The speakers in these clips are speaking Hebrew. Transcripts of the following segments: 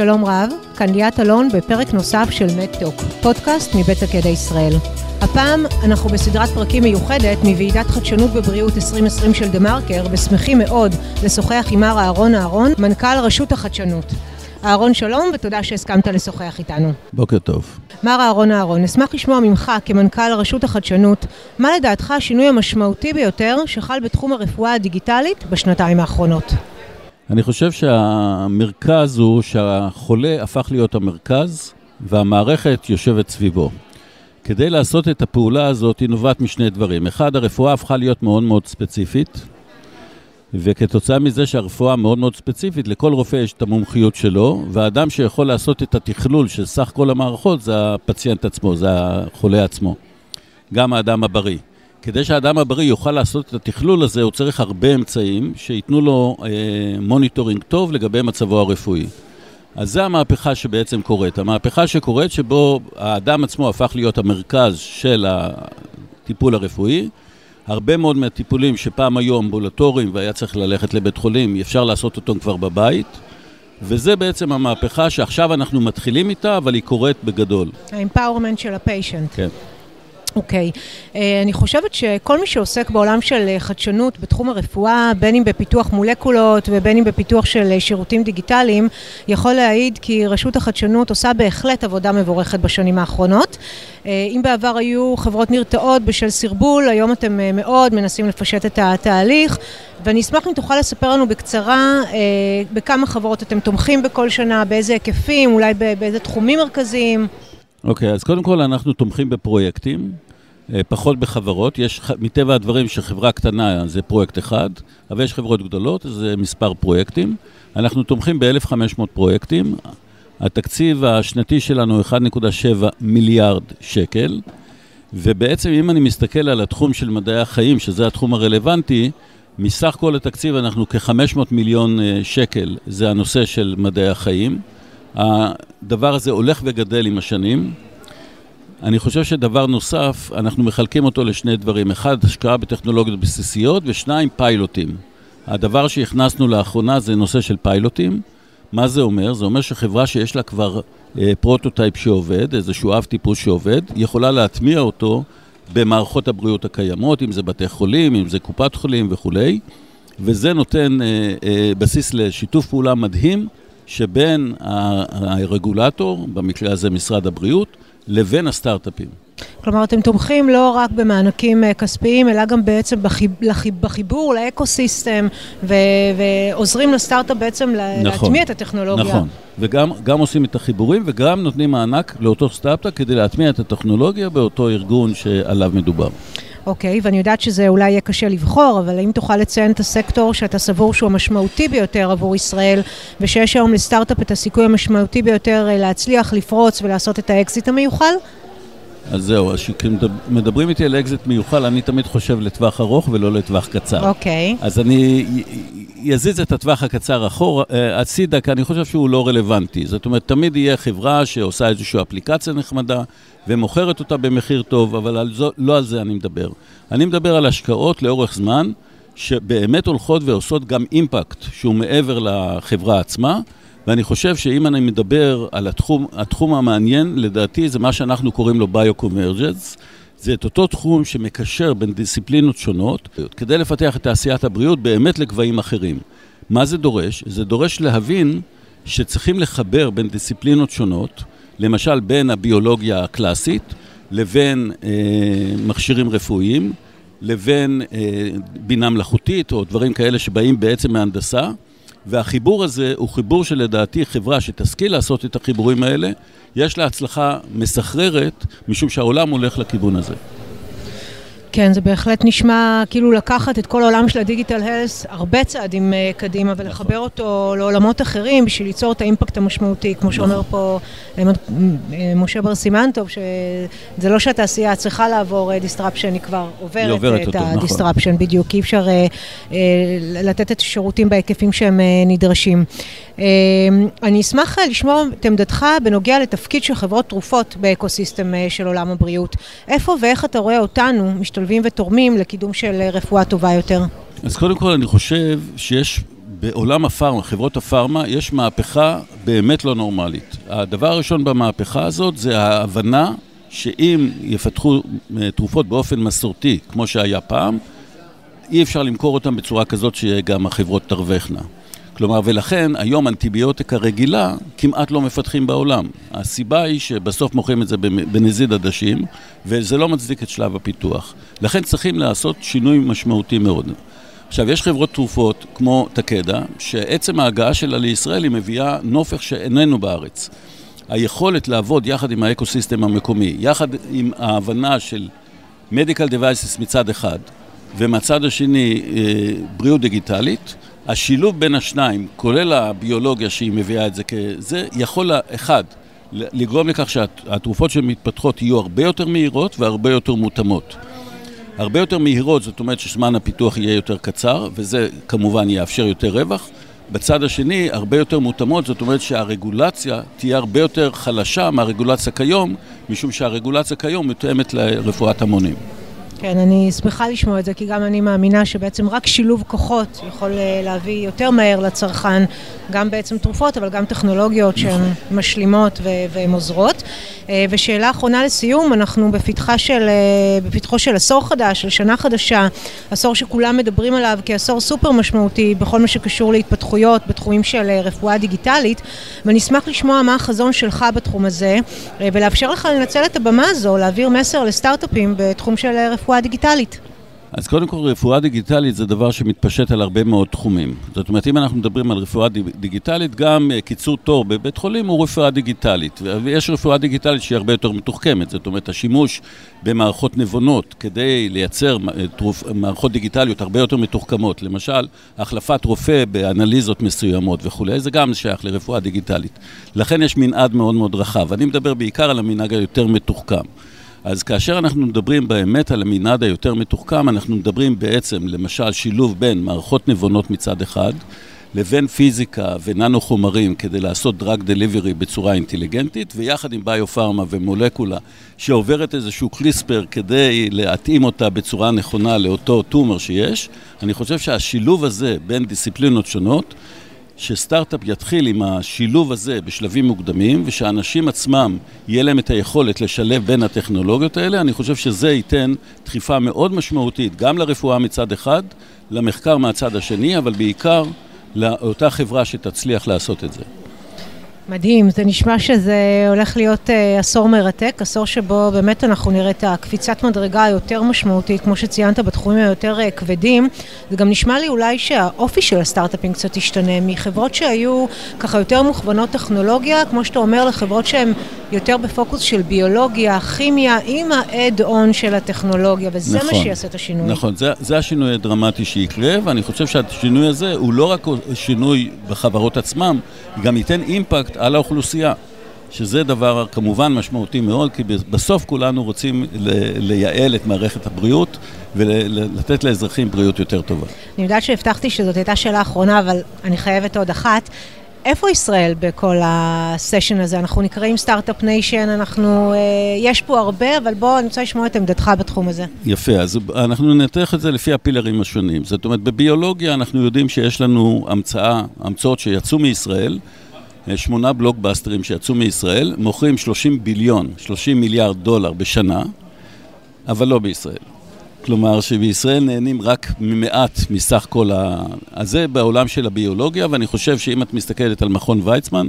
שלום רב, כאן ליאת אלון בפרק נוסף של מדטוק, פודקאסט מבית הקדע ישראל. הפעם אנחנו בסדרת פרקים מיוחדת מוועידת חדשנות בבריאות 2020 של דה מרקר, ושמחים מאוד לשוחח עם מר אהרון אהרון, מנכ"ל רשות החדשנות. אהרון שלום ותודה שהסכמת לשוחח איתנו. בוקר טוב. מר אהרון אהרון, נשמח לשמוע ממך כמנכ"ל רשות החדשנות, מה לדעתך השינוי המשמעותי ביותר שחל בתחום הרפואה הדיגיטלית בשנתיים האחרונות? אני חושב שהמרכז הוא שהחולה הפך להיות המרכז והמערכת יושבת סביבו. כדי לעשות את הפעולה הזאת היא נובעת משני דברים. אחד, הרפואה הפכה להיות מאוד מאוד ספציפית, וכתוצאה מזה שהרפואה מאוד מאוד ספציפית, לכל רופא יש את המומחיות שלו, והאדם שיכול לעשות את התכלול של סך כל המערכות זה הפציינט עצמו, זה החולה עצמו. גם האדם הבריא. כדי שהאדם הבריא יוכל לעשות את התכלול הזה, הוא צריך הרבה אמצעים שייתנו לו אה, monitoring טוב לגבי מצבו הרפואי. אז זו המהפכה שבעצם קורית. המהפכה שקורית שבו האדם עצמו הפך להיות המרכז של הטיפול הרפואי. הרבה מאוד מהטיפולים שפעם היו אמבולטוריים והיה צריך ללכת לבית חולים, אפשר לעשות אותם כבר בבית. וזה בעצם המהפכה שעכשיו אנחנו מתחילים איתה, אבל היא קורית בגדול. ה empowerment של ה patient. כן. אוקיי. Okay. אני חושבת שכל מי שעוסק בעולם של אה, חדשנות בתחום הרפואה, בין אם בפיתוח מולקולות ובין אם בפיתוח של אה, שירותים דיגיטליים, יכול להעיד כי רשות החדשנות עושה בהחלט עבודה מבורכת בשנים האחרונות. אה, אם בעבר היו חברות נרתעות בשל סרבול, היום אתם מאוד מנסים לפשט את התהליך, ואני אשמח אם תוכל לספר לנו בקצרה בכמה חברות אתם תומכים בכל שנה, באיזה היקפים, אולי באיזה תחומים מרכזיים. אוקיי, okay, אז קודם כל אנחנו תומכים בפרויקטים, אה, פחות בחברות. יש, מטבע הדברים שחברה קטנה זה פרויקט אחד, אבל יש חברות גדולות, זה מספר פרויקטים. אנחנו תומכים ב-1,500 פרויקטים. התקציב השנתי שלנו הוא 1.7 מיליארד שקל, ובעצם אם אני מסתכל על התחום של מדעי החיים, שזה התחום הרלוונטי, מסך כל התקציב אנחנו כ-500 מיליון אה, שקל, זה הנושא של מדעי החיים. הדבר הזה הולך וגדל עם השנים. אני חושב שדבר נוסף, אנחנו מחלקים אותו לשני דברים. אחד, השקעה בטכנולוגיות בסיסיות, ושניים, פיילוטים. הדבר שהכנסנו לאחרונה זה נושא של פיילוטים. מה זה אומר? זה אומר שחברה שיש לה כבר אה, prototype שעובד, איזשהו אב טיפוס שעובד, יכולה להטמיע אותו במערכות הבריאות הקיימות, אם זה בתי חולים, אם זה קופת חולים וכולי, וזה נותן אה, אה, בסיס לשיתוף פעולה מדהים שבין הרגולטור, במקרה הזה משרד הבריאות, לבין הסטארט-אפים. כלומר, אתם תומכים לא רק במענקים אה, כספיים, אלא גם בעצם בחיב, בחיבור ל ecosystem, ו, ועוזרים לסטארט-אפ בעצם נכון, להטמיע את הטכנולוגיה. נכון, וגם עושים את החיבורים וגם נותנים מענק לאותו סטארט-אפ כדי להטמיע את הטכנולוגיה באותו ארגון שעליו מדובר. אוקיי, ואני יודעת שזה אולי יהיה קשה לבחור, אבל האם תוכל לציין את הסקטור שאתה סבור שהוא המשמעותי ביותר עבור ישראל, ושיש היום לסטארט-אפ את הסיכוי המשמעותי ביותר אה, להצליח, לפרוץ ולעשות את האקזיט המיוחל? אז זהו, אז כשמדברים איתי על אקזיט מיוחל, אני תמיד חושב לטווח ארוך ולא לטווח קצר. אוקיי. אז אני יזיז את הטווח הקצר אחורה, אה, הצידה, כי אני חושב שהוא לא רלוונטי. זאת אומרת, תמיד יהיה חברה שעושה איזושהי אפליקציה נחמדה ומוכרת אותה במחיר טוב, אבל על זו, לא על זה אני מדבר. אני מדבר על השקעות לאורך זמן, שבאמת הולכות ועושות גם אימפקט שהוא מעבר לחברה עצמה. ואני חושב שאם אני מדבר על התחום, התחום המעניין, לדעתי זה מה שאנחנו קוראים לו bio-convergence. זה את אותו תחום שמקשר בין דיסציפלינות שונות, כדי לפתח את תעשיית הבריאות באמת לגבהים אחרים. מה זה דורש? זה דורש להבין שצריכים לחבר בין דיסציפלינות שונות, למשל בין הביולוגיה הקלאסית לבין אה, מכשירים רפואיים, לבין אה, בינה מלאכותית או דברים כאלה שבאים בעצם מהנדסה. והחיבור הזה הוא חיבור שלדעתי חברה שתשכיל לעשות את החיבורים האלה, יש לה הצלחה מסחררת, משום שהעולם הולך לכיוון הזה. כן, זה בהחלט נשמע כאילו לקחת את כל העולם של ה digital health הרבה צעדים אה, קדימה ולחבר נכון. אותו לעולמות אחרים בשביל ליצור את האימפקט המשמעותי, כמו שאומר נכון. פה אה, משה בר סימנטוב, שזה לא שהתעשייה צריכה לעבור disruption, היא כבר עוברת, עוברת את ה disruption, נכון. בדיוק, אי אפשר לתת את השירותים בהיקפים שהם נדרשים. אני אשמח לשמוע את עמדתך בנוגע לתפקיד של חברות תרופות באקוסיסטם של עולם הבריאות. איפה ואיך אתה רואה אותנו משתלבים ותורמים לקידום של רפואה טובה יותר? אז קודם כל אני חושב שיש בעולם הפארמה, חברות הפארמה, יש מהפכה באמת לא נורמלית. הדבר הראשון במהפכה הזאת זה ההבנה שאם יפתחו אה, תרופות באופן מסורתי, כמו שהיה פעם, אי אפשר למכור אותן בצורה כזאת שגם החברות תרווחנה. כלומר, ולכן היום אנטיביוטיקה רגילה כמעט לא מפתחים בעולם. הסיבה היא שבסוף מוכרים את זה בנזיד עדשים, וזה לא מצדיק את שלב הפיתוח. לכן צריכים לעשות שינוי משמעותי מאוד. עכשיו, יש חברות תרופות כמו תקדה, שעצם ההגעה שלה לישראל היא מביאה נופך שאיננו בארץ. היכולת לעבוד יחד עם האקוסיסטם המקומי, יחד עם ההבנה של מדיקל devices מצד אחד, ומצד השני אה, בריאות דיגיטלית, השילוב בין השניים, כולל הביולוגיה שהיא מביאה את זה כזה, יכול, אחד, לגרום לכך שהתרופות שמתפתחות יהיו הרבה יותר מהירות והרבה יותר מותאמות. הרבה יותר מהירות, זאת אומרת שזמן הפיתוח יהיה יותר קצר, וזה כמובן יאפשר יותר רווח. בצד השני, הרבה יותר מותאמות, זאת אומרת שהרגולציה תהיה הרבה יותר חלשה מהרגולציה כיום, משום שהרגולציה כיום מתואמת לרפואת המונים. כן, אני שמחה לשמוע את זה, כי גם אני מאמינה שבעצם רק שילוב כוחות יכול אה, להביא יותר מהר לצרכן, גם בעצם תרופות, אבל גם טכנולוגיות שהן נכון. משלימות והן עוזרות. אה, ושאלה אחרונה לסיום, אנחנו בפתחה של, אה, בפתחו של עשור חדש, של שנה חדשה, עשור שכולם מדברים עליו כעשור סופר משמעותי בכל מה שקשור להתפתחויות בתחומים של רפואה דיגיטלית, ואני אשמח לשמוע מה החזון שלך בתחום הזה, ולאפשר לך לנצל את הבמה הזו, להעביר מסר לסטארט-אפים בתחום של רפואה רפואה דיגיטלית? אז קודם כל, רפואה דיגיטלית זה דבר שמתפשט על הרבה מאוד תחומים. זאת אומרת, אם אנחנו מדברים על רפואה דיגיטלית, גם אה, קיצור תור בבית חולים הוא רפואה דיגיטלית. ויש רפואה דיגיטלית שהיא הרבה יותר מתוחכמת. זאת אומרת, השימוש במערכות נבונות כדי לייצר אה. מערכות דיגיטליות הרבה יותר מתוחכמות, למשל, החלפת רופא באנליזות מסוימות וכולי, זה גם שייך לרפואה דיגיטלית. לכן יש מנעד מאוד מאוד רחב. אני מדבר בעיקר על המנהג היותר מתוחכם. אז כאשר אנחנו מדברים באמת על המנעד היותר מתוחכם, אנחנו מדברים בעצם, למשל, שילוב בין מערכות נבונות מצד אחד, לבין פיזיקה וננו חומרים כדי לעשות דרג דליברי בצורה אינטליגנטית, ויחד עם ביו-פארמה ומולקולה שעוברת איזשהו קליספר כדי להתאים אותה בצורה נכונה לאותו טומר שיש, אני חושב שהשילוב הזה בין דיסציפלינות שונות שסטארט-אפ יתחיל עם השילוב הזה בשלבים מוקדמים, ושאנשים עצמם יהיה להם את היכולת לשלב בין הטכנולוגיות האלה, אני חושב שזה ייתן דחיפה מאוד משמעותית גם לרפואה מצד אחד, למחקר מהצד השני, אבל בעיקר לאותה חברה שתצליח לעשות את זה. מדהים, זה נשמע שזה הולך להיות uh, עשור מרתק, עשור שבו באמת אנחנו נראה את הקפיצת מדרגה היותר משמעותית, כמו שציינת, בתחומים היותר uh, כבדים. זה גם נשמע לי אולי שהאופי של הסטארט-אפים קצת ישתנה, מחברות שהיו ככה יותר מוכוונות טכנולוגיה, כמו שאתה אומר, לחברות שהן יותר בפוקוס של ביולוגיה, כימיה, עם האד-און של הטכנולוגיה, וזה נכון, מה שיעשה את השינוי. נכון, זה, זה השינוי הדרמטי שיקרה, ואני חושב שהשינוי הזה הוא לא רק שינוי בחברות עצמם, גם ייתן אימפקט על האוכלוסייה. שזה דבר כמובן משמעותי מאוד, כי בסוף כולנו רוצים לייעל את מערכת הבריאות ולתת לאזרחים בריאות יותר טובה. אני יודעת שהבטחתי שזאת הייתה שאלה אחרונה, אבל אני חייבת עוד אחת. איפה ישראל בכל הסשן הזה? אנחנו נקראים startup nation, אנחנו, אה, יש פה הרבה, אבל בוא, אני רוצה לשמוע את עמדתך בתחום הזה. יפה, אז אנחנו ננתח את זה לפי הפילרים השונים. זאת אומרת, בביולוגיה אנחנו יודעים שיש לנו המצאה, המצאות שיצאו מישראל, שמונה בלוקבאסטרים שיצאו מישראל, מוכרים 30 billion, 30 מיליארד דולר בשנה, אבל לא בישראל. כלומר שבישראל נהנים רק ממעט מסך כל ה... אז זה בעולם של הביולוגיה, ואני חושב שאם את מסתכלת על מכון ויצמן,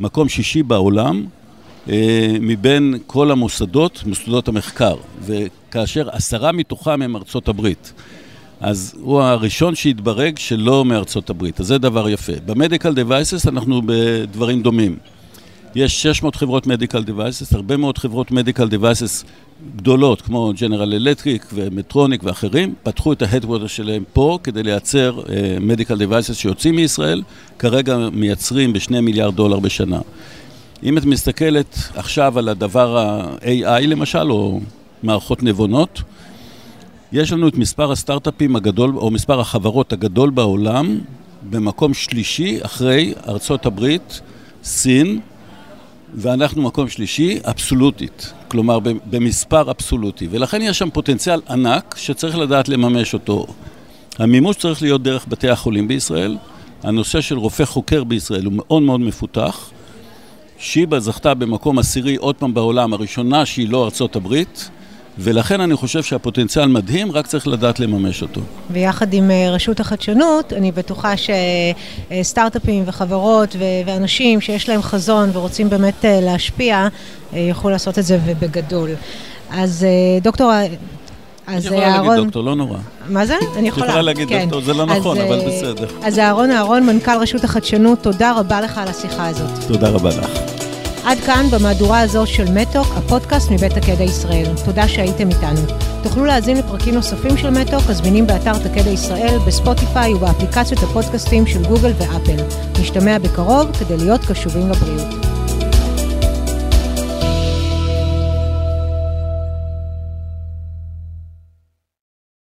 מקום שישי בעולם אה, מבין כל המוסדות, מוסדות המחקר, וכאשר עשרה מתוכם הם ארצות הברית. אז הוא הראשון שהתברג שלא מארצות הברית, אז זה דבר יפה. במדיקל דווייסס אנחנו בדברים דומים. יש 600 חברות medical devices, הרבה מאוד חברות medical devices גדולות, כמו ג'נרל אלקטריק ומדטרוניק ואחרים, פתחו את ה headquarter שלהם פה כדי לייצר medical אה, devices שיוצאים מישראל, כרגע מייצרים בשני מיליארד דולר בשנה. אם את מסתכלת עכשיו על הדבר ה-AI למשל, או מערכות נבונות, יש לנו את מספר הסטארט-אפים הגדול, או מספר החברות הגדול בעולם, במקום שלישי אחרי ארצות הברית, סין, ואנחנו מקום שלישי, אבסולוטית. כלומר, במספר אבסולוטי. ולכן יש שם פוטנציאל ענק שצריך לדעת לממש אותו. המימוש צריך להיות דרך בתי החולים בישראל, הנושא של רופא חוקר בישראל הוא מאוד מאוד מפותח. שיבא זכתה במקום עשירי עוד פעם בעולם, הראשונה שהיא לא ארצות הברית. ולכן אני חושב שהפוטנציאל מדהים, רק צריך לדעת לממש אותו. ויחד עם אה, רשות החדשנות, אני בטוחה שסטארט-אפים וחברות ואנשים שיש להם חזון ורוצים באמת אה, להשפיע, אה, יוכלו לעשות את זה ובגדול. אז דוקטור... אז אהרון... יכולה להגיד דוקטור, לא נורא. מה זה? אני יכולה. יכולה להגיד כן. דוקטור, זה לא נכון, אז, אבל בסדר. אז אהרון אהרון, מנכ"ל רשות החדשנות, תודה רבה לך על השיחה הזאת. תודה רבה לך. עד כאן במהדורה הזו של מתוק, הפודקאסט מבית תקדע ישראל. תודה שהייתם איתנו. תוכלו להאזין לפרקים נוספים של מתוק, הזמינים באתר תקדע ישראל, בספוטיפיי ובאפליקציות הפודקאסטים של גוגל ואפל. נשתמע בקרוב כדי להיות קשובים לבריאות.